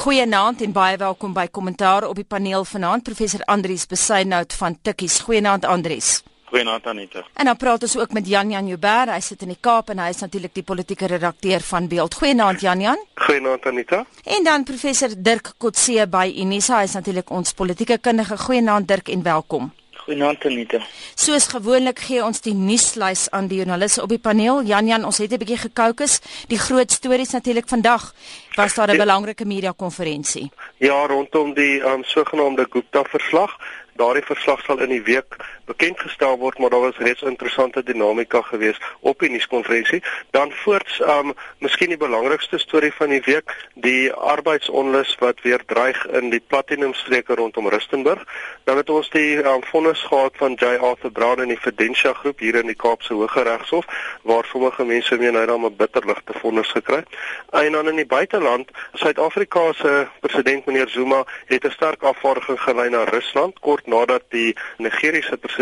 Goeienaand en baie welkom by Kommentaar op die paneel vanaand professor Andrius Besuinout van Tikkies. Goeienaand Andrius. Goeienaand Anita. En dan praat ons ook met Jan Jan Joubert. Hy sit in die Kaap en hy is natuurlik die politieke redakteur van Beeld. Goeienaand Jan Jan. Goeienaand Anita. En dan professor Dirk Kotse by Unisa. Hy is natuurlik ons politieke kundige. Goeienaand Dirk en welkom. Goeienaand Anita. Soos gewoonlik gee ons die nuuslys aan die joernaliste op die paneel. Jan Jan, ons het 'n bietjie gekookus. Die groot stories natuurlik vandag was daar 'n ja. belangrike media konferensie. Ja, rondom die um, sogenaamde Gupta verslag. Daardie verslag sal in die week bekend gestel word, maar daar was reeds interessante dinamika gewees op die nuuskonferensie. Dan voorts, um miskien die belangrikste storie van die week, die arbeidsonlus wat weer dreig in die platinumstreke rondom Rustenburg. Dan het ons die um vonnis gehad van J Arthur Brown in die Fidentia groep hier in die Kaapse Hooggeregshof waar sommige mense meen hy het 'n bitterligte vonnis gekry. En dan in die buiteland, Suid-Afrika se president meneer Zuma het 'n sterk afvaardiging gelei na Rusland kort nadat die Nigeriese president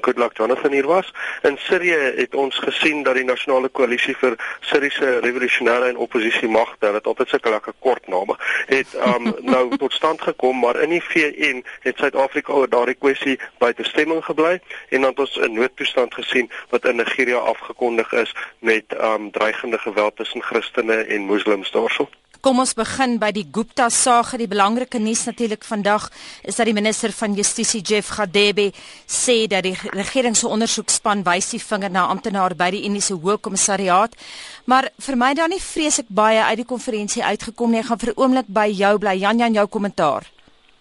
Goodluck Jonathan hier was. In Sirië het ons gesien dat die nasionale koalisie vir Siriëse revolusionêre en oppositie magte, wat altyd sulke lekker kort name, het um, nou tot stand gekom, maar in die VN het Suid-Afrika oor daardie kwessie buite stemming gebly en dan het ons 'n noodtoestand gesien wat in Nigeria afgekondig is met um, dreigende geweld tussen Christene en Moslems daarso. Kom ons begin by die Gupta saak. Die belangrike nuus natuurlik vandag is dat die minister van Justisie Jeff Gadebe sê dat die regering se ondersoekspan wys die vinger na amptenare by die Uniese Hoogkommissariaat. Maar vir my dan nie vreeslik baie uit die konferensie uitgekom nie. Ek gaan vir 'n oomblik by jou bly. Jan Jan jou kommentaar.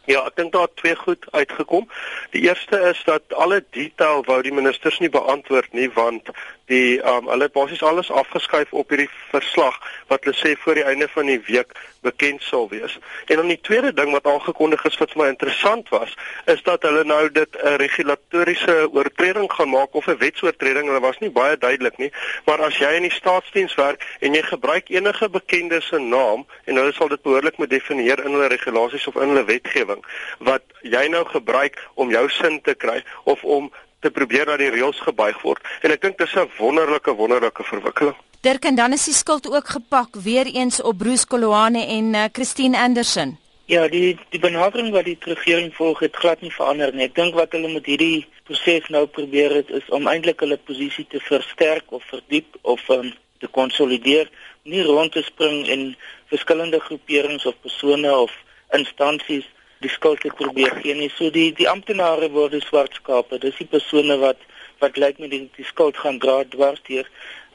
Ja, ek dink daar twee goed uitgekom. Die eerste is dat alle detail wou die ministers nie beantwoord nie want die um hulle het basies alles afgeskuif op hierdie verslag wat hulle sê voor die einde van die week bekend sal wees. En dan die tweede ding wat aangekondig is wat vir my interessant was, is dat hulle nou dit 'n regulatoriese oortreding gaan maak of 'n wetsoortreding. Hulle was nie baie duidelik nie, maar as jy in die staatsdiens werk en jy gebruik enige bekende se naam en hulle sal dit behoorlik moet definieer in hulle regulasies of in hulle wetgewing wat jy nou gebruik om jou sin te kry of om te probeer dat die reëls gebuig word. En ek dink dis 'n wonderlike wonderlike verwikkeling. Dirk en dan is die skuld ook gepak weer eens op Bruce Koloane en uh, Christine Anderson. Ja, die die benadering wat die regering volg het glad nie verander nie. Ek dink wat hulle met hierdie proses nou probeer het is om eintlik hulle posisie te versterk of verdiep of um, te konsolideer, nie rond te spring in verskillende groeperings of persone of instansies die skuld te probeer gee nie. So die die amptenare word die swart skape. Dis die persone wat wat lyk met die, die skuld gaan dra dwars deur.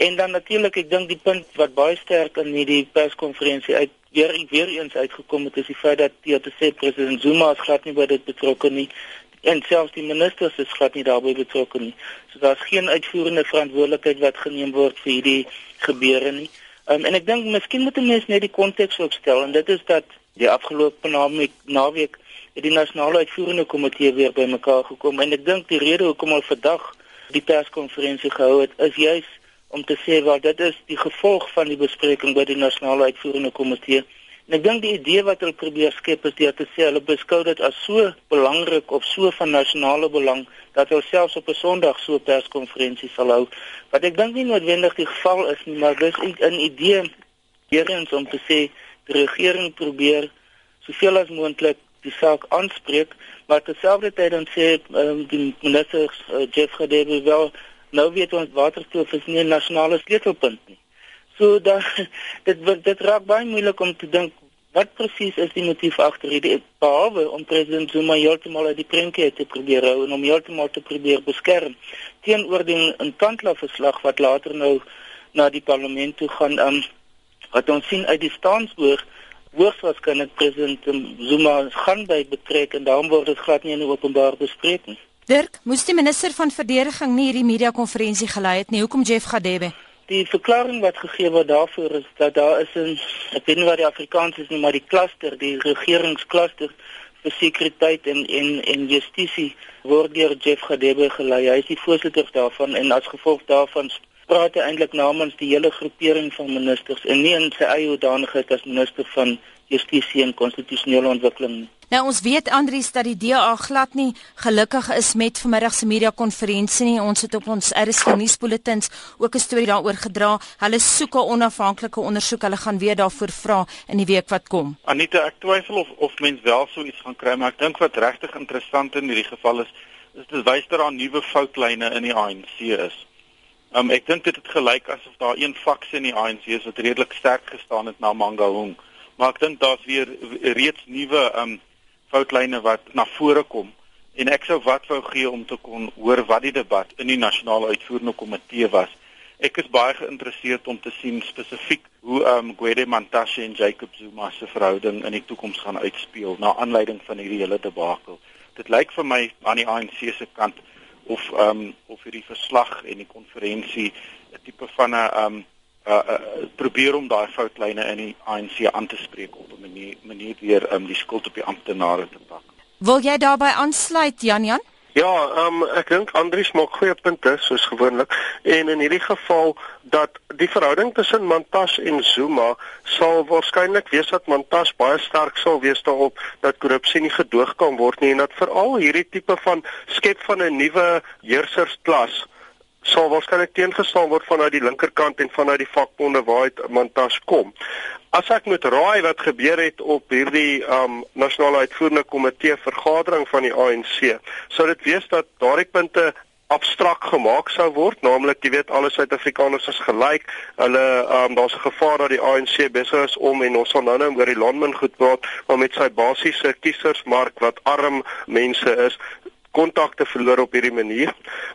En dan natuurlik, ek dink die punt wat baie sterk in hierdie perskonferensie uit weer weer eens uitgekom het is die feit dat die te sê president Zuma is glad nie by dit betrokke nie en selfs die ministers is glad nie daarbey betrokke nie. So daar's geen uitvoerende verantwoordelikheid wat geneem word vir hierdie gebeure nie. Um, en ek dink miskien moet mense net die konteks opstel en dit is dat Die afgelope naweek naweek het die nasionale uitvoerende komitee weer bymekaar gekom en ek dink die rede hoekom hulle vandag die perskonferensie gehou het is juis om te sê wat dit is die gevolg van die bespreking by die nasionale uitvoerende komitee. En ek dink die idee wat hulle probeer skep is deur te sê hulle beskou dit as so belangrik of so van nasionale belang dat hulle selfs op 'n Sondag so 'n perskonferensie sal hou. Wat ek dink nie noodwendig die geval is nie, maar dis 'n idee weer eens om te sê die regering probeer soveel as moontlik die saak aanspreek, maar terselfdertyd dan sê um, die minister uh, Jeff Gadebe wel nou weet ons waterstoof is nie 'n nasionale sleutelpunt nie. So dan dit dit raak baie moeilik om te dink wat presies is die motief agter hierdie behalwe om president Zuma heeltemal uit die prentjie te probeer hou en om heeltemal te probeer beskerm teenoor die intandla verslag wat later nou na die parlement toe gaan um, wat ons sien uit die staansboog hoogs waarskynlik president Zuma gaan by betrek en daarom word dit glad nie in openbaar bespreek nie. Dirk, moes die minister van verdediging nie hierdie media konferensie gelei het nie. Hoekom Jeff Gadebe? Die verklaring wat gegee word daarvoor is dat daar is 'n ek weet nie wat die Afrikaans is nie, maar die kluster, die regeringsklaster vir sekuriteit en en en justisie word deur Jeff Gadebe gelei. Hy is die voorsitter daarvan en as gevolg daarvan praat hy eintlik namens die hele groepering van ministers en nie in sy eie hoedanigheid as minister van justisie en konstitusionele ontwikkeling nie. Nou ons weet Andrius dat die DA glad nie gelukkig is met vanmiddag se media konferensie nie. Ons het op ons RSG nuusbulletins ook 'n storie daaroor gedra. Hulle soek 'n onafhanklike ondersoek. Hulle gaan weer daarvoor vra in die week wat kom. Anita, ek twyfel of of mens wel so iets gaan kry, maar ek dink wat regtig interessant in hierdie geval is, is dit wys dat daar nuwe foutlyne in die ANC is. Um, ek dink dit het gelyk asof daar een faksie in die ANC is wat redelik sterk gestaan het na Mangaung, maar ek dink daar's weer reeds nuwe um foutlyne wat na vore kom en ek sou wat wou gee om te kon hoor wat die debat in die nasionale uitvoerende komitee was. Ek is baie geïnteresseerd om te sien spesifiek hoe um, Gwede Mantashe en Jacob Zuma se verhouding in die toekoms gaan uitspeel na aanleiding van hierdie hele debakel. Dit lyk vir my aan die ANC se kant of ehm um, of hierdie verslag en die konferensie 'n tipe van 'n ehm um, uh, uh, probeer om daai foutlyne in die ANC aan te spreek op 'n manier manier weer um, die skuld op die amptenare te pak. Wil jy daarbey aansluit Jan Jan? Ja, um, ek dink Andrius maak goeie punte soos gewoonlik. En in hierdie geval dat die verhouding tussen Mantas en Zuma sal waarskynlik wees dat Mantas baie sterk sal wees daarop dat korrupsie nie gedoog kan word nie en dat veral hierdie tipe van skep van 'n nuwe heersersklas sal waarskynlik teengestaan word vanuit die linkerkant en vanuit die vakbonde waaruit Mantas kom. As ek moet raai wat gebeur het op hierdie um nasionale uitvoerende komitee vergadering van die ANC, sou dit wees dat daardie punte abstrakt gemaak sou word, naamlik jy weet alle Suid-Afrikaners is gelyk. Hulle um daar's 'n gevaar dat die ANC besig is om en ons sal nou nou oor die landmin goed praat, maar met sy basiese kiesersmark wat arm mense is, kontakte verloor op hierdie manier.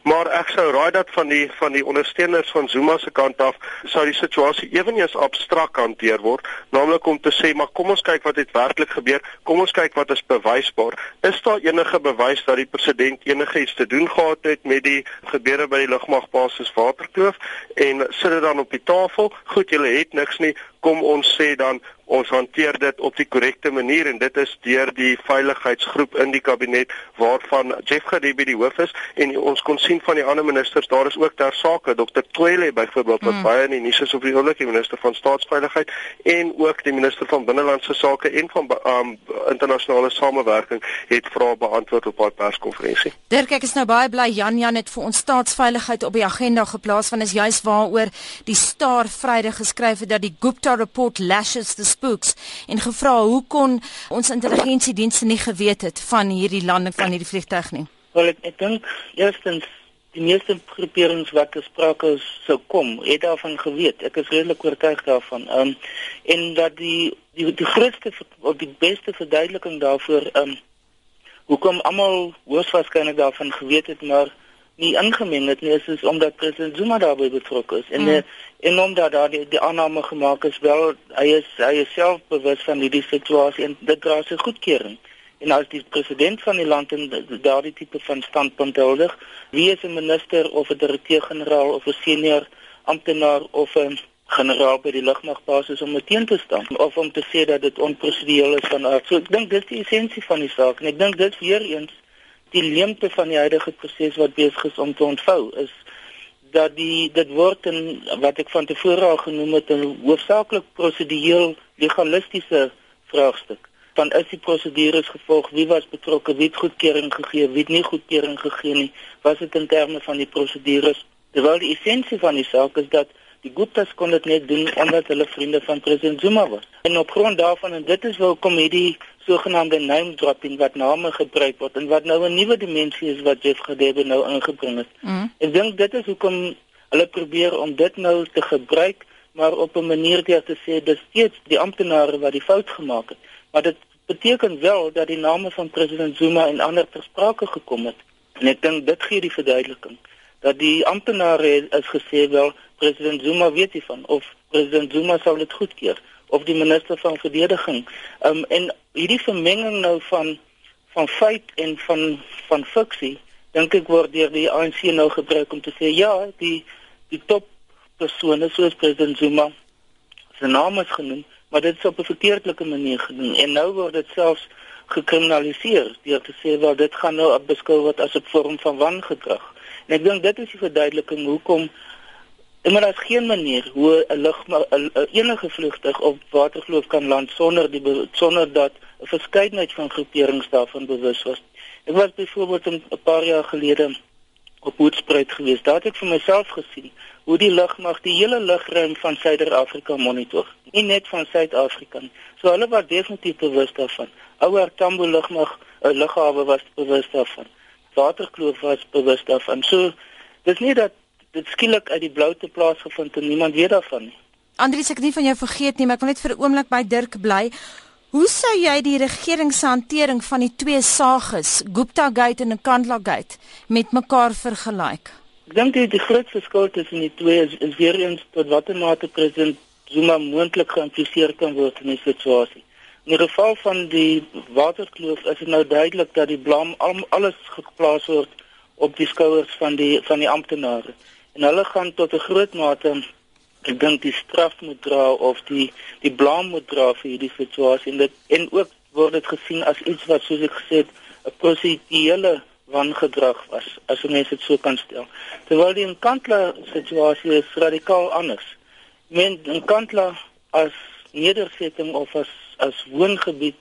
Maar ek sou raai dat van die van die ondersteuners van Zuma se kant af sou die situasie eweneens abstrakt hanteer word, naamlik om te sê maar kom ons kyk wat het werklik gebeur, kom ons kyk wat is bewysbaar. Is daar enige bewys dat die president enigiets te doen gehad het met die gebeure by die lugmagbasis Waterkloof en sit dit dan op die tafel? Goed, julle het niks nie. Kom ons sê dan ons hanteer dit op die korrekte manier en dit is deur die veiligheidsgroep in die kabinet waarvan Jeff Gadebe die hoof is en ons kon sien van die ander ministers daar is ook ter sake Dr. Twele byvoorbeeld wat mm. baie in die nuus is op die oomblik die minister van staatsveiligheid en ook die minister van binnelandse sake en van um, internasionale samewerking het vrae beantwoord op haar perskonferensie. Dirk ek is nou baie bly Jan Jan het vir ons staatsveiligheid op die agenda geplaas want is juis waaroor die Star Vrydag geskryf het dat die Gupta report lashes the spooks en gevra hoe kon ons intelligensiedienste nie geweet het van hierdie landing van hierdie vliegtuig nie. Wel ek, ek dink eerstens die meeste groeperings wat gesprake sou kom, het daarvan geweet. Ek is redelik oortuig daarvan. Ehm um, en dat die die die grootste of die beste verduideliking daarvoor ehm um, hoekom almal hoofwaarskynlik daarvan geweet het maar nie ingemeng het nie is, is omdat president Zuma daarbey betrokke is en mm. en omdat daar die, die aanname gemaak is wel hy is hy is self bewus van hierdie situasie en dit dra sy goedkeuring en as die president van die land en daardie tipe van standpunt huldig wie is 'n minister of 'n direkteur-generaal of 'n senior amptenaar of 'n generaal by die lugmagbasis om teen te staan of om te sê dat dit onprosedureel is van aard. So ek dink dis die essensie van die saak en ek dink dit weer eens die leemte van die huidige proses wat besig is om te ontvou is dat die dit word in wat ek van tevore al genoem het 'n hoofsaaklik prosedureel legalistiese vraagstuk. Van is die prosedures gevolg wie was betrokke wie het goedkeuring gegee wie het nie goedkeuring gegee nie was dit in terme van die prosedures terwyl die essensie van die saak is dat die Guptas kon dit net doen omdat hulle vriende van president Zuma was. En op grond daarvan en dit is welkom hierdie sogenaamde name dropping wat name gebruik word en wat nou 'n nuwe dimensie is wat Jeff Gedebe nou ingebring het. Mm. Ek dink dit is hoekom hulle probeer om dit nou te gebruik maar op 'n manier deur te sê dis steeds die amptenare wat die fout gemaak het. Maar dit beteken wel dat die name van president Zuma en ander ter sprake gekom het. En ek dink dit gee die verduideliking dat die amptenare is gesê wel president Zuma weet hiervan of president Zuma sou dit goedkeur of die minister van verdediging. Um en hierdie vermenging nou van van feit en van van fiksie dink ek word deur die ANC nou gebruik om te sê ja, die die top persone soos president Zuma se naam is genoem, maar dit is op 'n verkeerdelike manier gedoen en nou word dit selfs gekriminaliseer deur te sê wel dit gaan nou beskou word as 'n vorm van wangedrag. En ek dink dit is die verduideliking hoekom En maar daar's geen manier hoe 'n lug enige vliegtuig op waterkloof kan land sonder die sonder dat 'n verskeidenheid van groeperings daarvan bewus was. Ek was byvoorbeeld 'n paar jaar gelede op Hoedspruit gewees. Daar het ek vir myself gesien hoe die lugmag die hele lugruim van Suider-Afrika monitor, nie net van Suid-Afrika nie. So hulle was definitief bewus daarvan. Ouer Tambo lugmag, 'n lughawe was bewus daarvan. Waterkloof was bewus daarvan. So dis nie dat dit skielik uit die blou te plaas gevind en niemand weet daarvan nie. Andries, ek het nie van jou vergeet nie, maar ek wil net vir 'n oomblik by Dirk bly. Hoe sou jy die regering se hantering van die twee sages, Gupta Gate en Nkandla Gate, met mekaar vergelyk? Ek dink die, die groot verskil tussen die twee is, is weer eens tot watter mate president Zuma moontlik geïmpliseer kan word in die situasie. In die geval van die waterkloof is dit nou duidelik dat die blame al, alles geplaas word op die skouers van die van die amptenare en hulle gaan tot 'n groot mate ek dink die straf moet dra of die die blame moet dra vir hierdie situasie. En dit en ook word dit gesien as iets wat soos ek gesê het 'n prosedurele wangedrag was as mense dit so kan stel. Terwyl die Nkandla situasie is radikaal anders. Men Nkandla as nedersetting of as as woongebied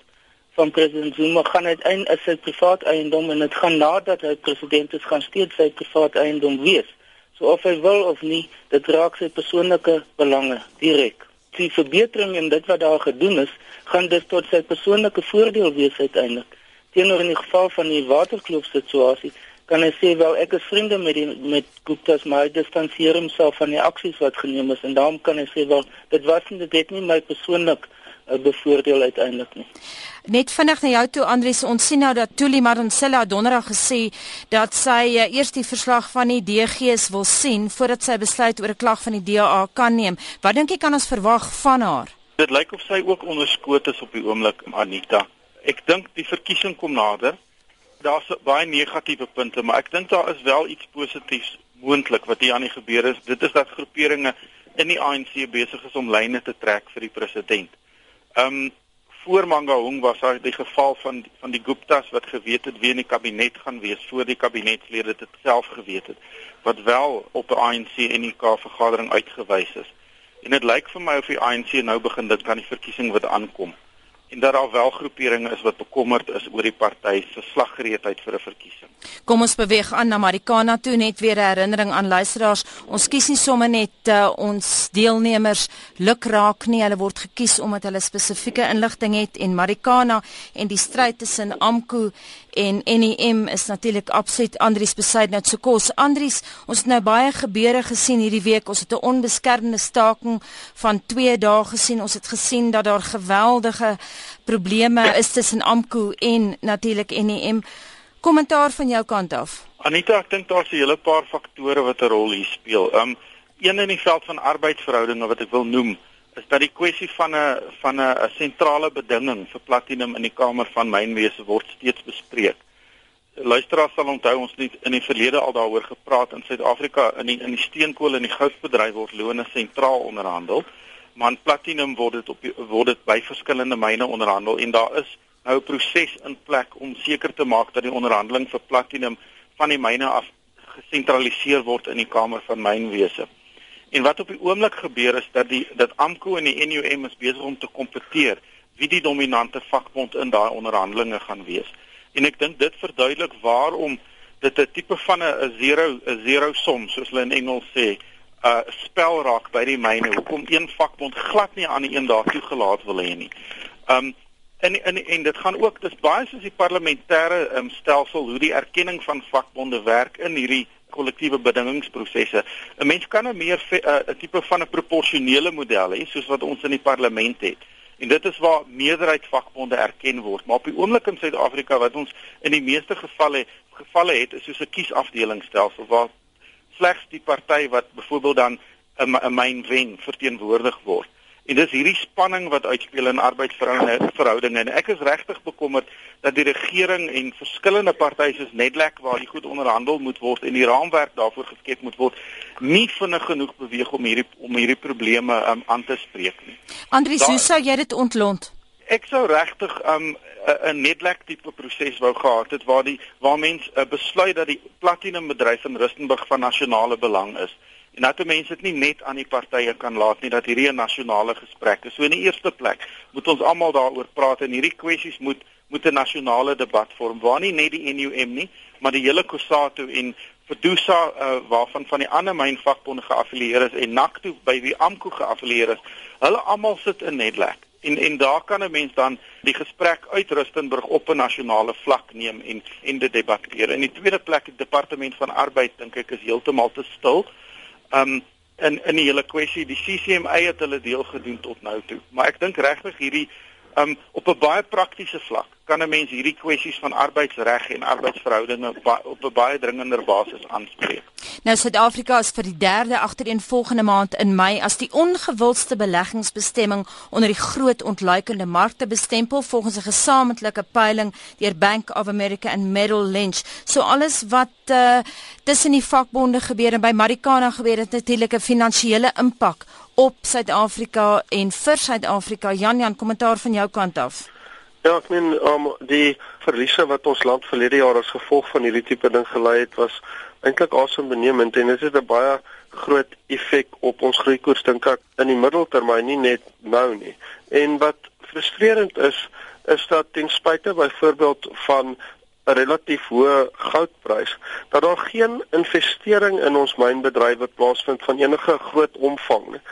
van president Zuma gaan uiteindelik is dit privaat eiendom en dit gaan nadat hy president is gaan steeds sy privaat eiendom wees. So of hy wil of nie, dit raak sy persoonlike belange direk. Die verbetering in dit wat daar gedoen is, gaan dus tot sy persoonlike voordeel wees uiteindelik. Teenoor in die geval van die waterkloof situasie, kan hy sê wel ek is vriende met die met Gupta's maar hy distansieer homself van die aksies wat geneem is en daarom kan hy sê wel dit was nie dit het nie my persoonlik bevoordeel uiteindelik nie. Net vinnig na jou toe Andries, ons sien nou dat Tuli Maronsela donderdag gesê dat sy uh, eers die verslag van die DG's wil sien voordat sy besluit oor 'n klag van die DA kan neem. Wat dink jy kan ons verwag van haar? Dit lyk of sy ook onderskoot is op die oomblik, Anita. Ek dink die verkiesing kom nader. Daar's baie negatiewe punte, maar ek dink daar is wel iets positiefs moontlik wat hier aan die gebeur is. Dit is dat groeperinge in die ANC besig is om lyne te trek vir die president. Ehm um, voor Mangaung was daar die geval van van die Guptas wat geweet het wie in die kabinet gaan wees voor die kabinetslede dit self geweet het wat wel op 'n ANC en die K vergadering uitgewys is. En dit lyk vir my of die ANC nou begin dit kan die verkiesing wat aankom en dat daar wel groeperinge is wat bekommerd is oor die party se slaggereedheid vir 'n verkiesing. Kom ons beweeg aan na Marikana toe net weer 'n herinnering aan luisteraars. Ons kies nie sommer net uh, ons deelnemers luk raak nie. Hulle word gekies omdat hulle spesifieke inligting het en Marikana en die stryd tussen AMKU en NEM is natuurlik absoluut Andries besit net so kos. Andries, ons het nou baie gebeure gesien hierdie week. Ons het 'n onbeskermde staking van 2 dae gesien. Ons het gesien dat daar geweldige probleme is tussen AMKU en natuurlik NEM. Kommentaar van jou kant af. Anita, ek dink daar's 'n hele paar faktore wat 'n rol hier speel. Um een in die veld van arbeidsverhoudinge wat ek wil noem is dat die kwessie van 'n van 'n sentrale bedinging vir platinum in die kamer van mynwese word steeds bespreek. Luisteraars sal onthou ons het in die verlede al daaroor gepraat in Suid-Afrika in die in die steenkool en die goudbedryf word lone sentraal onderhandel, maar in platinum word dit op word dit by verskillende myne onderhandel en daar is nou 'n proses in plek om seker te maak dat die onderhandeling vir platinum van die myne af gesentraliseer word in die kamer van mynwese. En wat op die oomblik gebeur is dat die dat AMKU en die NUM is besig om te kompeteer wie die dominante vakbond in daai onderhandelinge gaan wees. En ek dink dit verduidelik waarom dit 'n tipe van 'n zero 'n zero som soos hulle in Engels sê, 'n uh, spel raak by die myne. Hoekom een vakbond glad nie aan die een daar toegelaat wil hê nie. Um en en en dit gaan ook dis baie soos die parlementêre um, stelsel hoe die erkenning van vakbonde werk in hierdie kollektiewe bedingingsprosesse. 'n Mens kan 'n meer eh, 'n tipe van 'n proporsionele model hê soos wat ons in die parlement het. En dit is waar meerderheid vakbonde erken word. Maar op die oomblik in Suid-Afrika wat ons in die meeste gevalle gevalle het, is soos 'n kiesafdelingsstelsel waar slegs die party wat byvoorbeeld dan 'n 'n myn wen verteenwoordig word. En dis hierdie spanning wat uitspeel in arbeidsverhoudinge en ek is regtig bekommerd dat die regering en verskillende partye soos Nedlac waar die goed onderhandel moet word en die raamwerk daarvoor geskep moet word nie vinnig genoeg beweeg om hierdie om hierdie probleme um, aan te spreek nie. Andries, hoe sou jy dit ontlont? Ek sou regtig 'n um, 'n Nedlac tipe proses wou gehad het waar die waar mense uh, besluit dat die platinum bedryf in Rustenburg van nasionale belang is En dat mense dit nie net aan die partye kan laat nie dat hierdie 'n nasionale gesprek is. So in die eerste plek moet ons almal daaroor praat en hierdie kwessies moet moet 'n nasionale debat vorm waar nie net die NUM nie, maar die hele COSATU en Fedusa uh, waarvan van die ander mynvakbonde geaffilieer is en NACTU by wie AMKU geaffilieer is. Hulle almal sit in Netlek. En en daar kan 'n mens dan die gesprek uit Rustenburg op 'n nasionale vlak neem en en dit debatteer. In die tweede plek die departement van arbeid dink ek is heeltemal te stil. Um in in die hele kwessie die CCMA het hulle deel gedoen tot nou toe. Maar ek dink regtig hierdie um op 'n baie praktiese vlak kan 'n mens hierdie kwessies van arbeidsreg en arbeidsverhoudinge op 'n baie dringender basis aanspreek. Nou Suid-Afrika is vir die derde agtereenvolgende maand in Mei as die ongewildste beleggingsbestemming onder die groot ontluikende markte bestempel volgens 'n gesamentlike peiling deur Bank of America en Merrill Lynch. So alles wat uh, tussen die vakbonde gebeur en by Marikana gebeur het natuurlik 'n finansiële impak op Suid-Afrika en vir Suid-Afrika. Jan Jan, kommentaar van jou kant af. Ja, ek meen um, die verliese wat ons land verlede jaar as gevolg van hierdie tipe ding gelei het was eintlik asembenemend en dit het 'n baie groot effek op ons groeikoers dink ek in die middeltermyn nie net nou nie. En wat frustrerend is is dat ten spyte byvoorbeeld van 'n relatief hoë goudprys dat daar geen investering in ons mynbedrywe plaasvind van enige groot omvang nie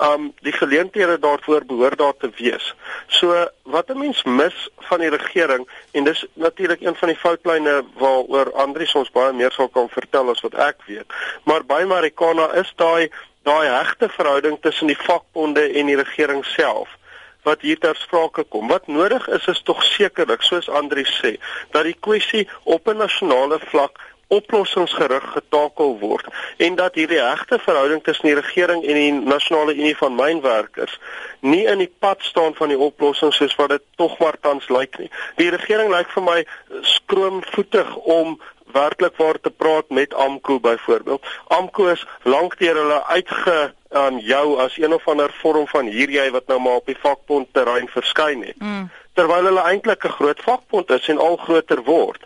um die geleenthede daarvoor behoort daar te wees. So wat 'n mens mis van die regering en dis natuurlik een van die foutlyne waaroor Andrius ons baie meer sal kan vertel as wat ek weet. Maar by Marikana is daai daai hegte verhouding tussen die vakbonde en die regering self wat hier ter sprake kom. Wat nodig is is tog sekerlik, soos Andrius sê, dat die kwessie op 'n nasionale vlak oplossingsgerig getakel word en dat hierdie regte verhouding tussen die regering en die nasionale unie van mynwerkers nie in die pad staan van die oplossing soos wat dit tog maar tans lyk nie. Die regering lyk vir my skroomvoetig om werklik waar te praat met AMKU byvoorbeeld. AMKU is lank deur hulle uitge aan jou as een of ander vorm van hier jy wat nou maar op die vakbond terrein verskyn het. Mm terwyl hulle eintlik 'n groot vakbond is en al groter word.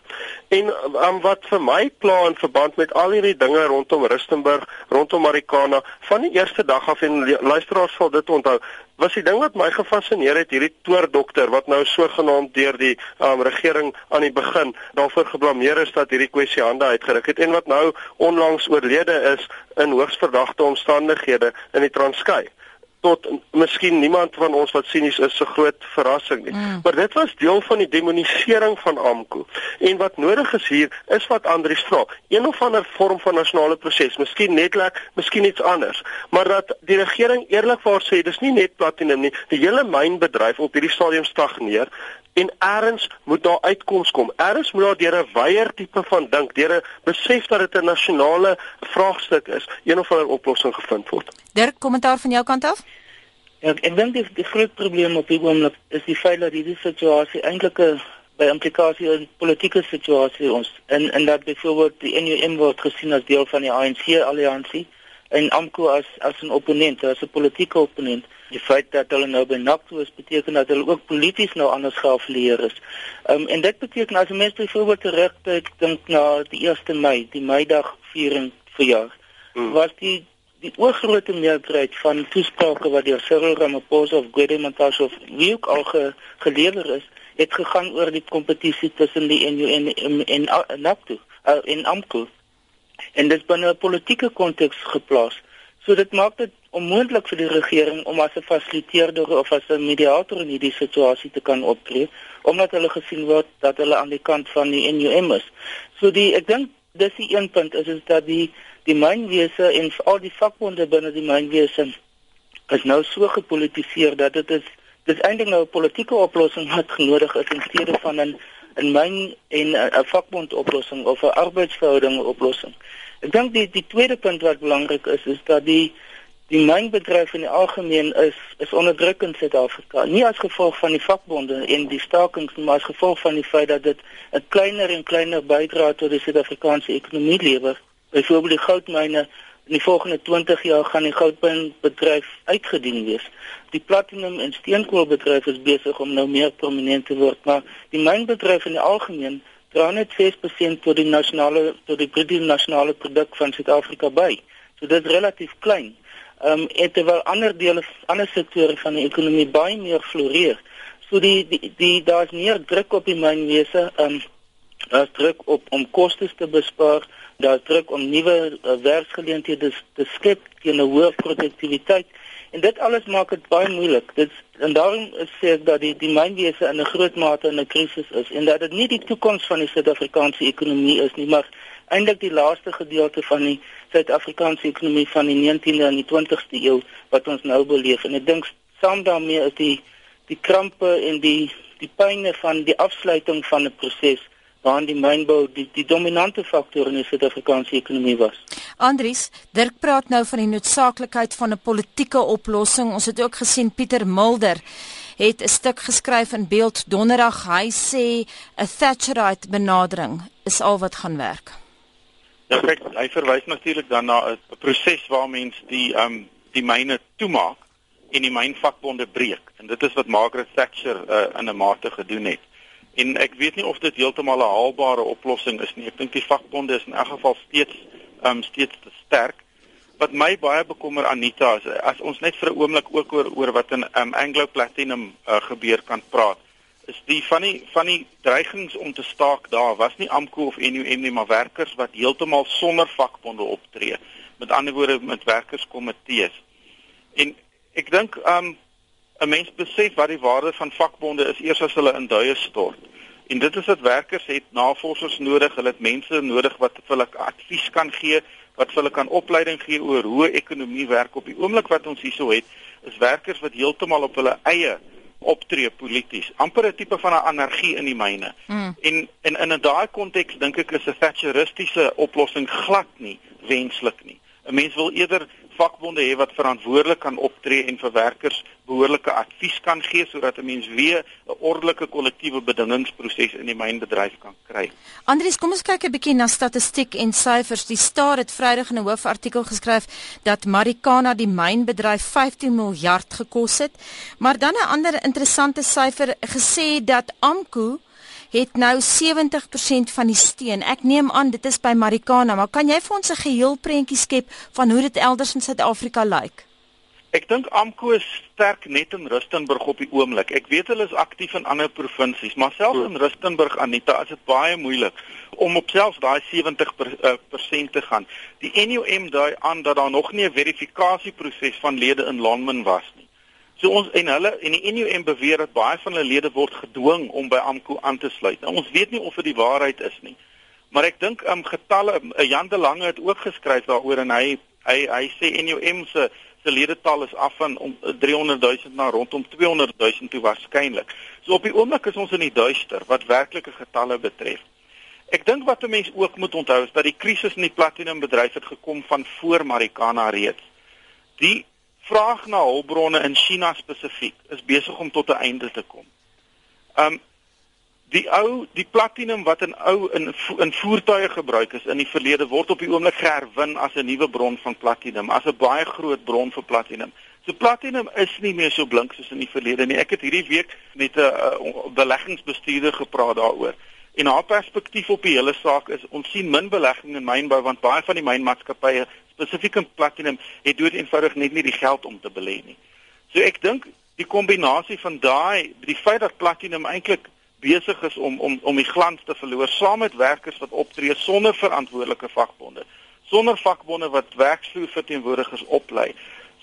En um, wat vir my pla in verband met al hierdie dinge rondom Rustenburg, rondom Marikana, van die eerste dag af en luisteraars sal dit onthou, was die ding wat my gefassineer het hierdie toordokter wat nou sogenaamd deur die um, regering aan die begin daarvoor geblameer is dat hierdie kwessie hande uitgeruk het en wat nou onlangs oorlede is in hoogs verdagte omstandighede in die Transkei tot miskien niemand van ons wat sinies is so groot verrassing nie. Mm. Maar dit was deel van die demonisering van AMKU. En wat nodig is hier is wat Andri vra, een of ander vorm van nasionale proses, miskien netlik, miskien iets anders, maar dat die regering eerlikwaar sê dis nie net platinum nie, die hele mynbedryf op hierdie stadium stagneer en eers moet daar uitkoms kom. Eers moet daar deur 'n weier tipe van dink, deur 'n besef dat dit 'n nasionale vraagstuk is, een of ander oplossing gevind word. Dirk, kommentaar van jou kant af? Ja, ek dink die, die groot probleem op die oomblik is die feit dat hierdie situasie eintlik 'n by implikasie in politieke situasie ons in in dat byvoorbeeld die NUM word gesien as deel van die ANC alliansie en AMKU as as 'n opponent, as 'n politieke opponent. Die feit dat hulle nou by NACTU is beteken dat hulle ook polities nou anders geaffilieer is. Ehm um, en dit beteken as mense byvoorbeeld terugkyk dink na die 1 Mei, die Meidag viering verjaar, hmm. was die die oorgrootste meerderheid van toesprake wat deur Cyril Ramaphosa of Gwede Mantashe of wie ook al ge, gelewer is, het gegaan oor die kompetisie tussen die NU en en, en, en NACTU uh, en AMKU. En dit binne 'n politieke konteks geplaas. So dit maak dit onmoontlik vir die regering om as 'n fasiliteerder of as 'n mediator in hierdie situasie te kan optree omdat hulle gesien word dat hulle aan die kant van die NUM is. So die ek dink dis die een punt is is dat die die mynwese en al die vakbonde binne die mynwese is nou so gepolitiseer dat dit is dis eintlik nou 'n politieke oplossing wat nodig is in steede van 'n 'n myn en 'n vakbond oplossing of 'n arbeidsverhouding oplossing. Ek dink die die tweede punt wat belangrik is is dat die die mynbedryf in die algemeen is is onderdruk in Suid-Afrika. Nie as gevolg van die vakbonde en die stakings maar as gevolg van die feit dat dit 'n kleiner en kleiner bydrae tot die Suid-Afrikaanse ekonomie lewer. Byvoorbeeld die goudmyne in die volgende 20 jaar gaan die goudmynbedryf uitgedien wees. Die platinum en steenkoolbedryf is besig om nou meer prominent te word, maar die mynbedryf in die algemeen dra net 6% tot die nasionale tot die bruto nasionale produk van Suid-Afrika by. So dit is relatief klein. Ehm um, en terwyl ander dele ander sektore van die ekonomie baie meer floreer. So die die, die daar's meer druk op die mynwese. Ehm um, daar's druk op om kostes te bespaar, daar's druk om nuwe uh, werksgeleenthede te skep teen 'n hoë produktiwiteit. En dit alles maak dit baie moeilik. Dit en daarom sê ek dat die die mynwese in 'n groot mate in 'n krisis is en dat dit nie die toekoms van die Suid-Afrikaanse ekonomie is nie, maar eintlik die laaste gedeelte van die Suid-Afrikaanse ekonomie van die 19de en die 20ste eeu wat ons nou beleef. En ek dink saam daarmee is die die krampe en die die pynne van die afsluiting van 'n proses waarin die mynbou die die dominante faktor in die Suid-Afrikaanse ekonomie was. Andries, Dirk praat nou van die noodsaaklikheid van 'n politieke oplossing. Ons het ook gesien Pieter Mulder het 'n stuk geskryf in Beeld Donderdag. Hy sê 'n Thatcherite benadering is al wat gaan werk. Ja, kyk, hy verwys natuurlik dan na 'n proses waar mens die ehm um, die myne toemaak en die mynvakbonde breek. En dit is wat Margaret Thatcher uh, in 'n mate gedoen het. En ek weet nie of dit heeltemal 'n haalbare oplossing is nie. Ek dink die vakbonde is in elk geval steeds ehm um, steeds te sterk. Wat my baie bekommer Anita is as ons net vir 'n oomblik ook oor oor wat in ehm um, Anglo Platinum uh, gebeur kan praat is die van die van die dreigings om te staak daar was nie AMKU of NUM nie maar werkers wat heeltemal sonder vakbonde optree met ander woorde met werkerskomitees en ek dink um 'n mens besef wat die waarde van vakbonde is eers as hulle in duie stort. En dit is dat werkers het navorsers nodig, hulle het mense nodig wat vir hulle advies kan gee, wat vir hulle kan opleiding gee oor hoe ekonomie werk op die oomblik wat ons hierso het, is werkers wat heeltemal op hulle eie optree polities, amper 'n tipe van 'n anargie in die myne. Mm. En en in 'n daai konteks dink ek is 'n Thatcheristiese oplossing glad nie wenslik nie. 'n Mens wil eerder vakbonde hê wat verantwoordelik kan optree en vir werkers behoorlike advies kan gee sodat 'n mens weer 'n ordelike kollektiewe bedingingsproses in die mynbedryf kan kry. Andries, kom ons kyk 'n bietjie na statistiek en syfers. Die Staat het Vrydag in 'n hoofartikel geskryf dat Marikana die mynbedryf 15 miljard gekos het, maar dan 'n ander interessante syfer gesê dat Amku het nou 70% van die steun. Ek neem aan dit is by Marikana, maar kan jy vir ons 'n geheel prentjie skep van hoe dit elders in Suid-Afrika lyk? Ek dink Amko is sterk net in Rustenburg op die oomblik. Ek weet hulle is aktief in ander provinsies, maar selfs in Rustenburg Anita is dit baie moeilik om op selfs daai 70% eh, te gaan. Die NUM dui aan dat daar nog nie 'n verifikasieproses van lede in Lonmin was nie. So ons en hulle en die NUM beweer dat baie van hulle lede word gedwing om by AMKU aan te sluit. Nou, ons weet nie of dit die waarheid is nie. Maar ek dink um getalle uh, Jan de Lange het ook geskryf daaroor en hy hy hy sê NUM se se ledetal is af van om 300 uh, 000 na rondom 200 000 toe waarskynlik. So op die oomblik is ons in die duister wat werklike getalle betref. Ek dink wat 'n mens ook moet onthou is dat die krisis in die platinumbedryf het gekom van voor Marikana reeds. Die vraag na hulpbronne in China spesifiek is besig om tot 'n einde te kom. Um die ou die platinum wat in ou in in voertuie gebruik is in die verlede word op die oomblik herwin as 'n nuwe bron van platinum, as 'n baie groot bron vir platinum. So platinum is nie meer so blink soos in die verlede nie. Ek het hierdie week met 'n uh, beleggingsbestuurder gepraat daaroor. En haar perspektief op die hele saak is ons sien min belegging in mynbou want baie van die mynmaatskappye spesifiek in platinum het dood eenvoudig net nie die geld om te belê nie. So ek dink die kombinasie van daai die feit dat platinum eintlik besig is om om om die glans te verloor saam met werkers wat optree sonder verantwoordelike vakbonde, sonder vakbonde wat werksvloer verteenwoordigers oplei,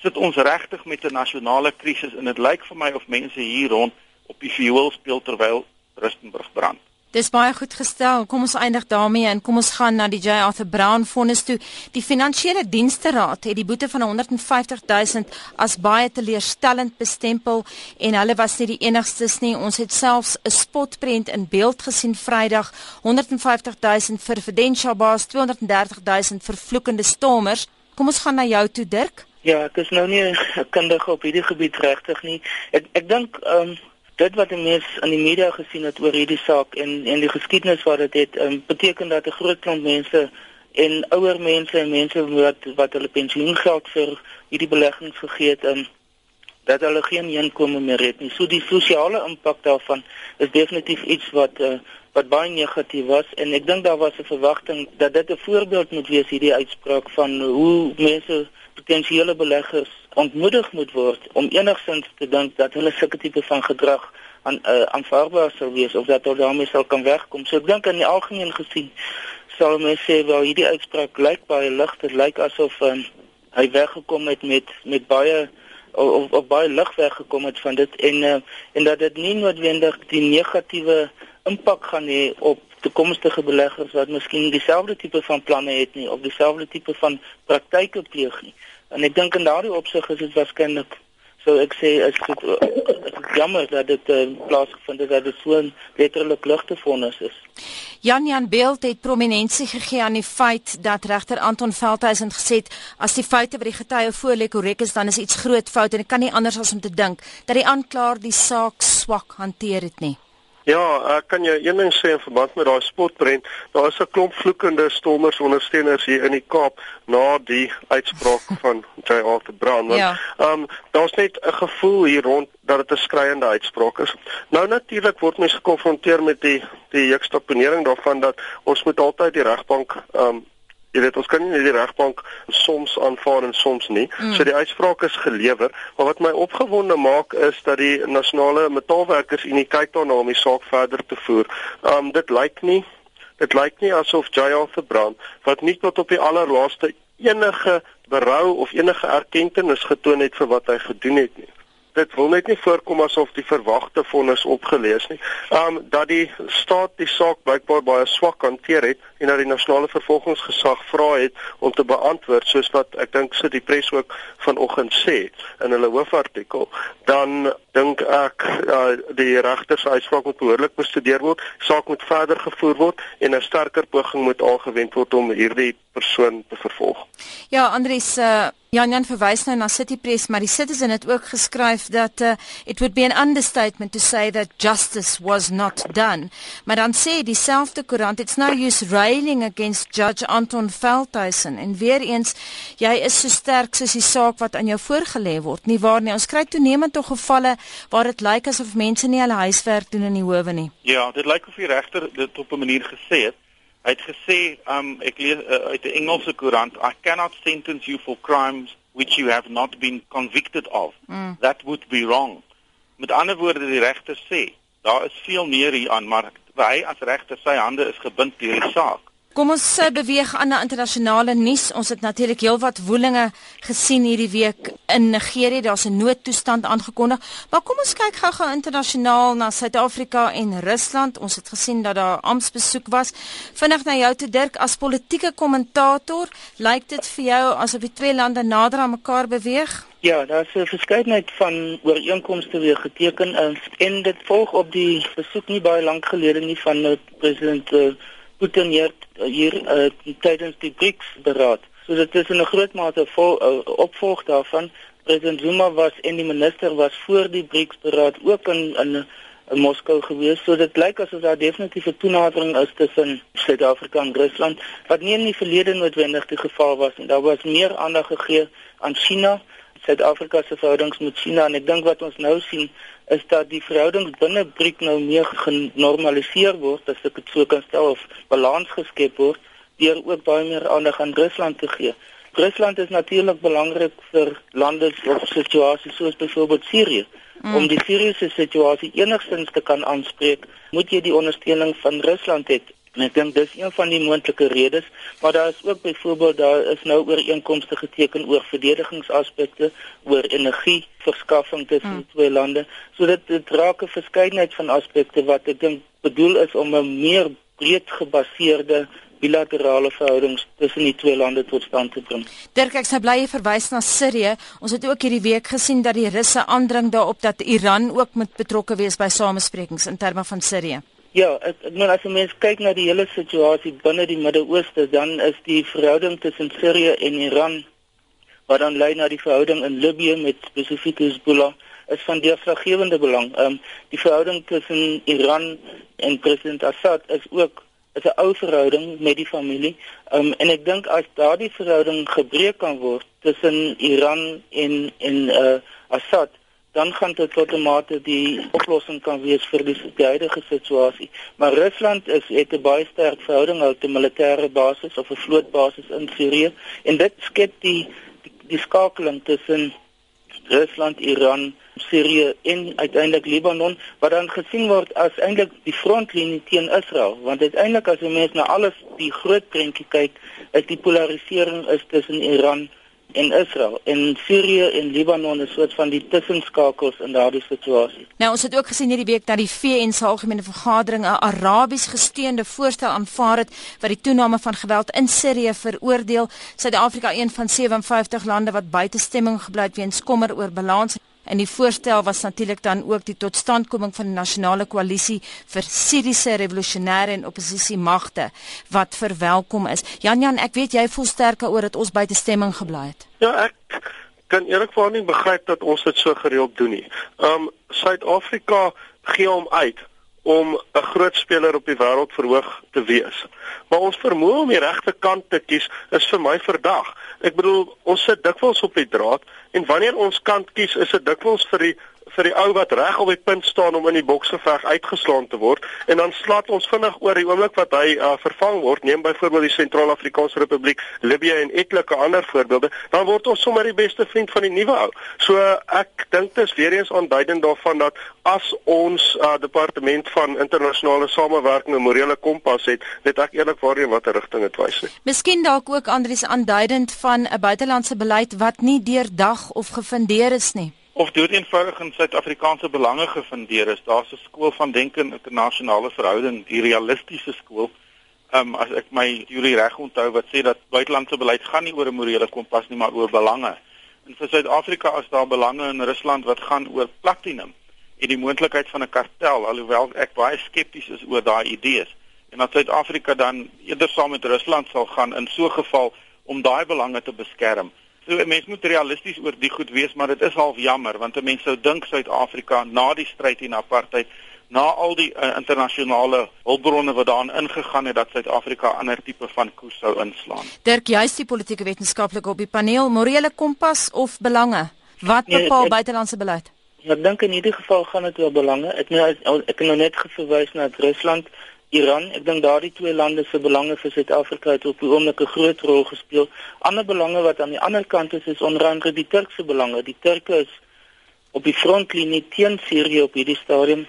sit ons regtig met 'n nasionale krisis en dit lyk vir my of mense hier rond op die fuel speel terwyl Rustenburg brand. Dis baie goed gestel. Kom ons eindig daarmee en kom ons gaan na die J Arthur Brown vonnis toe. Die finansiële dienste raad het die boete van 150 000 as baie teleurstellend bestempel en hulle was nie die enigstes nie. Ons het selfs 'n spotprent in beeld gesien Vrydag. 150 000 vir Fidentia Bas, 230 000 vir vloekende stormers. Kom ons gaan na jou toe Dirk. Ja, ek is nou nie 'n kundige op hierdie gebied regtig nie. Ek ek dink ehm um, dit wat mense in die media gesien het oor hierdie saak en en die geskiedenis wat dit het, um, beteken dat 'n groot klomp mense en ouer mense en mense wat wat hulle pensioengeld vir hierdie beleggings gegee het, um, dat hulle geen inkomste meer het nie. So die sosiale impak daarvan is definitief iets wat uh, wat baie negatief was en ek dink daar was 'n verwagting dat dit 'n voorbeeld moet wees hierdie uitspraak van hoe mense potensiële beleggers ontmoedig moet word om enigsins te dink dat hulle sulke tipe van gedrag aan uh, aanvaarbaar sou wees of dat hulle daarmee sal kan wegkom. So ek dink in die algemeen gesien sal mense sê wel hierdie uitspraak lyk baie lig, dit lyk asof um, hy weggekom het met met baie of, of baie lig weggekom het van dit en uh, en dat dit nie noodwendig die negatiewe impak gaan hê op toekomstige beleggers wat miskien dieselfde tipe van planne het nie of dieselfde tipe van praktyke pleeg nie. En ek dink in daardie opsig is dit waarskynlik so ek sê is dit jammer dat dit uh, plaasgevind het dat dit so 'n letterlik ligte vonnis is. Jan Jan Beeld het prominensie gegee aan die feit dat regter Anton Veldhuisen gesê het as die feite wat die getuie voorlê korrek is dan is iets groot fout en ek kan nie anders as om te dink dat die aanklaer die saak swak hanteer het nie. Ja, ek kan jou een ding sê in verband met daai spotprent, daar is 'n klomp vloekende stormers ondersteuners hier in die Kaap na die uitspraak van J. Arthur Brown. Want ja. ehm um, daar's net 'n gevoel hier rond dat dit 'n skreiende uitspraak is. Nou natuurlik word mense gekonfronteer met die die juxtaponering daarvan dat ons moet altyd die regbank ehm um, Jy weet ons kan nie die regbank soms aanvaar en soms nie. Mm. So die uitspraak is gelewer, maar wat my opgewonde maak is dat die nasionale metaalwerkers unie kyk daarna om die saak verder te voer. Um dit lyk nie dit lyk nie asof Jayal verbrand wat nie tot op die allerlaaste enige berou of enige erkenning getoon het vir wat hy gedoen het nie dit wil net nie voorkom asof die verwagte vonnis opgelees nie. Um dat die staat die saak blykbaar baie swak hanteer het en dat die nasionale vervolgingsgesag vra het om te beantwoord soos wat ek dink sit die pres ook vanoggend sê in hulle hoofartikel, dan dink ek uh, die regter se uitspraak moet behoorlik bestudeer word, saak moet verder gevoer word en 'n sterker poging moet aangewend word om hierdie persoon te vervolg. Ja, Andries uh Jan Jan verwys nou na City Press, maar die Citizen het ook geskryf dat uh, it would be an understatement to say that justice was not done. Maar dan sê dieselfde koerant, it's no use railing against Judge Anton Veldhuisen en weer eens jy is so sterk soos die saak wat aan jou voorgelê word. Nie waar nie. Ons kry toenemend tog gevalle waar dit lyk asof mense nie hulle huiswerk doen in die howe nie. Ja, dit lyk of die regter dit op 'n manier gesê het. Hy het gesê, um ek lees uh, uit 'n Engelse koerant, I cannot sentence you for crimes which you have not been convicted of. Mm. That would be wrong. Met ander woorde die regter sê, daar is veel meer hier aan, maar hy as regter sy hande is gebind deur die saak. Kom ons eh, beweeg aan na internasionale nuus. Ons het natuurlik heelwat woelinge gesien hierdie week in Nigerië. Daar's 'n noodtoestand aangekondig. Maar kom ons kyk gou-gou internasionaal na Suid-Afrika en Rusland. Ons het gesien dat daar amptbesoek was. Vinnig na jou toe Dirk as politieke kommentator, lyk dit vir jou asof die twee lande nader aan mekaar beweeg? Ja, daar is 'n verskeidenheid van ooreenkomste weer geteken en dit volg op die besoek nie baie lank gelede nie van eh, president uh, Putin hier hier uh, tydens die BRICS beraad. So dit is 'n groot mate vol uh, opvolg daarvan. President Zuma was en die minister was voor die BRICS beraad ook in in in Moskou gewees. So dit lyk asof daar definitief 'n toenadering is tussen Suid-Afrika en Rusland wat nie in die verlede noodwendig die geval was nie. Daar was meer aandag gegee aan China, Suid-Afrika se verhoudings met China en ek dink wat ons nou sien is dat die verhoudings binne BRIC nou meer genormaliseer word, as ek dit so kan stel, of balans geskep word deur ook baie meer aandag aan Rusland te gee. Rusland is natuurlik belangrik vir lande of situasies soos byvoorbeeld Sirië. Mm. Om die Siriëse situasie enigstens te kan aanspreek, moet jy die ondersteuning van Rusland hê. En ek dink dis een van die moontlike redes, maar daar is ook byvoorbeeld daar is nou ooreenkomste geteken oor verdedigingsaspekte, oor energieverskaffing tussen hmm. twee lande. So dit dit raak 'n verskeidenheid van aspekte wat ek dink bedoel is om 'n meer breed gebaseerde bilaterale verhoudings tussen die twee lande tot stand te bring. Dirk, ek sê bly jy verwys na Sirië. Ons het ook hierdie week gesien dat die Russe aandring daarop dat Iran ook moet betrokke wees by samesprekings in terme van Sirië. Ja, ek, ek meen as jy mens kyk na die hele situasie binne die Midde-Ooste, dan is die verhouding tussen Sirië en Iran wat dan lei na die verhouding in Libië met spesifiek Hezbollah is van deurslaggewende belang. Ehm um, die verhouding tussen Iran en president Assad is ook is 'n ou verhouding met die familie. Ehm um, en ek dink as daardie verhouding gebreek kan word tussen Iran en en uh Assad dan gaan dit tot 'n mate die oplossing kan wees vir die, die huidige situasie. Maar Rusland is het 'n baie sterk verhouding hou te militêre basis of 'n vlootbasis in Sirië en dit skep die die, die skakeling tussen Rusland, Iran, Sirië en uiteindelik Libanon wat dan gesien word as eintlik die frontlinie teen Israel want uiteindelik as jy mens na alles die groot prentjie kyk, is die polarisering is tussen Iran en Israel en Sirië en Libanon is soort van die tussenskakels in daardie situasie. Nou ons het ook gesien hierdie week dat die VN se algemene vergadering 'n Arabies gesteunde voorstel aanvaar het wat die toename van geweld in Sirië veroordeel. Suid-Afrika een van 57 lande wat buite stemming gebly het weens kommer oor balans En die voorstel was natuurlik dan ook die totstandkoming van 'n nasionale koalisie vir Syriese revolusionêre en oppositie magte wat verwelkom is. Jan Jan, ek weet jy voel sterker oor dat ons buite stemming gebly het. Ja, ek kan eerlikwaar nie begryp dat ons dit so gereeld doen nie. Um Suid-Afrika gee hom uit om 'n groot speler op die wêreld verhoog te wees. Maar ons vermoë om die regte kant te kies is vir my verdag. Ek bedoel, ons sit dikwels op die draad en wanneer ons kant kies, is dit dikwels vir die vir die ou wat reg op die punt staan om in die boksgeveg uitgeslaan te word en dan slaat ons vinnig oor die oomblik wat hy uh, vervang word neem byvoorbeeld die Sentraal-Afrikaanse Republiek Libië en etlike ander voorbeelde dan word ons sommer die beste vriend van die nuwe ou. So ek dink dit is weer eens aanduidend daarvan dat as ons uh, departement van internasionale samewerking 'n morele kompas het net ek eerlikwaar in watter rigting dit wys nie. Miskien dalk ook Andries aanduidend van 'n buitelandse beleid wat nie deurdag of gefundeer is nie of dood eenvoudig in Suid-Afrikaanse belange gefundeer is. Daar's 'n skool van denke in internasionale verhouding, die realistiese skool. Ehm um, as ek my teorie reg onthou wat sê dat buitelandse beleid gaan nie oor 'n morele kompas nie, maar oor belange. En vir Suid-Afrika as daar belange in Rusland wat gaan oor platinum en die moontlikheid van 'n kartel, alhoewel ek baie skepties is oor daai idees. En dat Suid-Afrika dan eerder saam met Rusland sal gaan in so 'n geval om daai belange te beskerm. So 'n mens moet realisties oor die goed wees, maar dit is half jammer want 'n mens sou dink Suid-Afrika na die stryd teen apartheid, na al die uh, internasionale hulpbronne wat daarin ingegaan het dat Suid-Afrika ander tipe van koers sou inslaan. Dirk, jy's die politieke wetenskaplike op die paneel, morele kompas of belange? Wat nee, bepaal nee, buitelandse beleid? Ek dink in hierdie geval gaan dit oor belange. Ek nou ek het nou net verwys na Rusland Iran, ek dink daardie twee lande se belange vir Suid-Afrika het op die oomblik 'n groot rol gespeel. Ander belange wat aan die ander kant is, is onder andere die Turkse belange. Die Turke is op die frontlinie teen Sirië op hierdie stadium.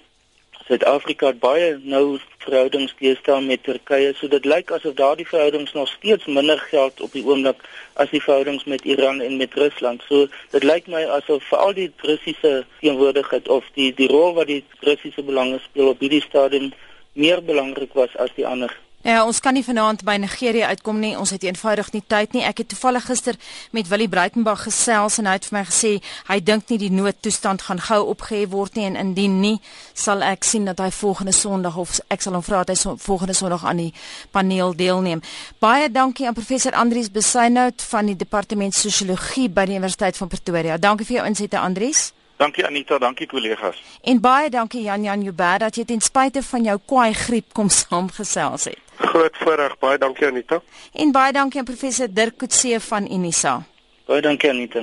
Suid-Afrika het baie nou verhoudings teestaan met Turkye, so dit lyk asof daardie verhoudings nog steeds minder geld op die oomblik as die verhoudings met Iran en met Rusland. So dit lyk my asof veral die Russiese teenwoordigheid of die die rol wat die Russiese belange speel op hierdie stadium meer belangrik was as die ander. Ja, ons kan nie vanaand by Nigerië uitkom nie. Ons het eenvoudig nie tyd nie. Ek het toevallig gister met Willie Breitenberg gesels en hy het vir my gesê hy dink nie die noodtoestand gaan gou opgehef word nie en indien nie, sal ek sien dat hy volgende Sondag of ek sal hom vra dat hy so, volgende Sondag aan die paneel deelneem. Baie dankie aan professor Andrius Besuinout van die departement sosiologie by die Universiteit van Pretoria. Dankie vir jou insette Andrius. Dankie Anita, dankie kollegas. En baie dankie Jan Jan Joubert dat jy ten spyte van jou kwaai griep kom saamgesels het. Groot voorreg, baie dankie Anita. En baie dankie aan professor Dirk Coetzee van Unisa. Baie dankie Anita.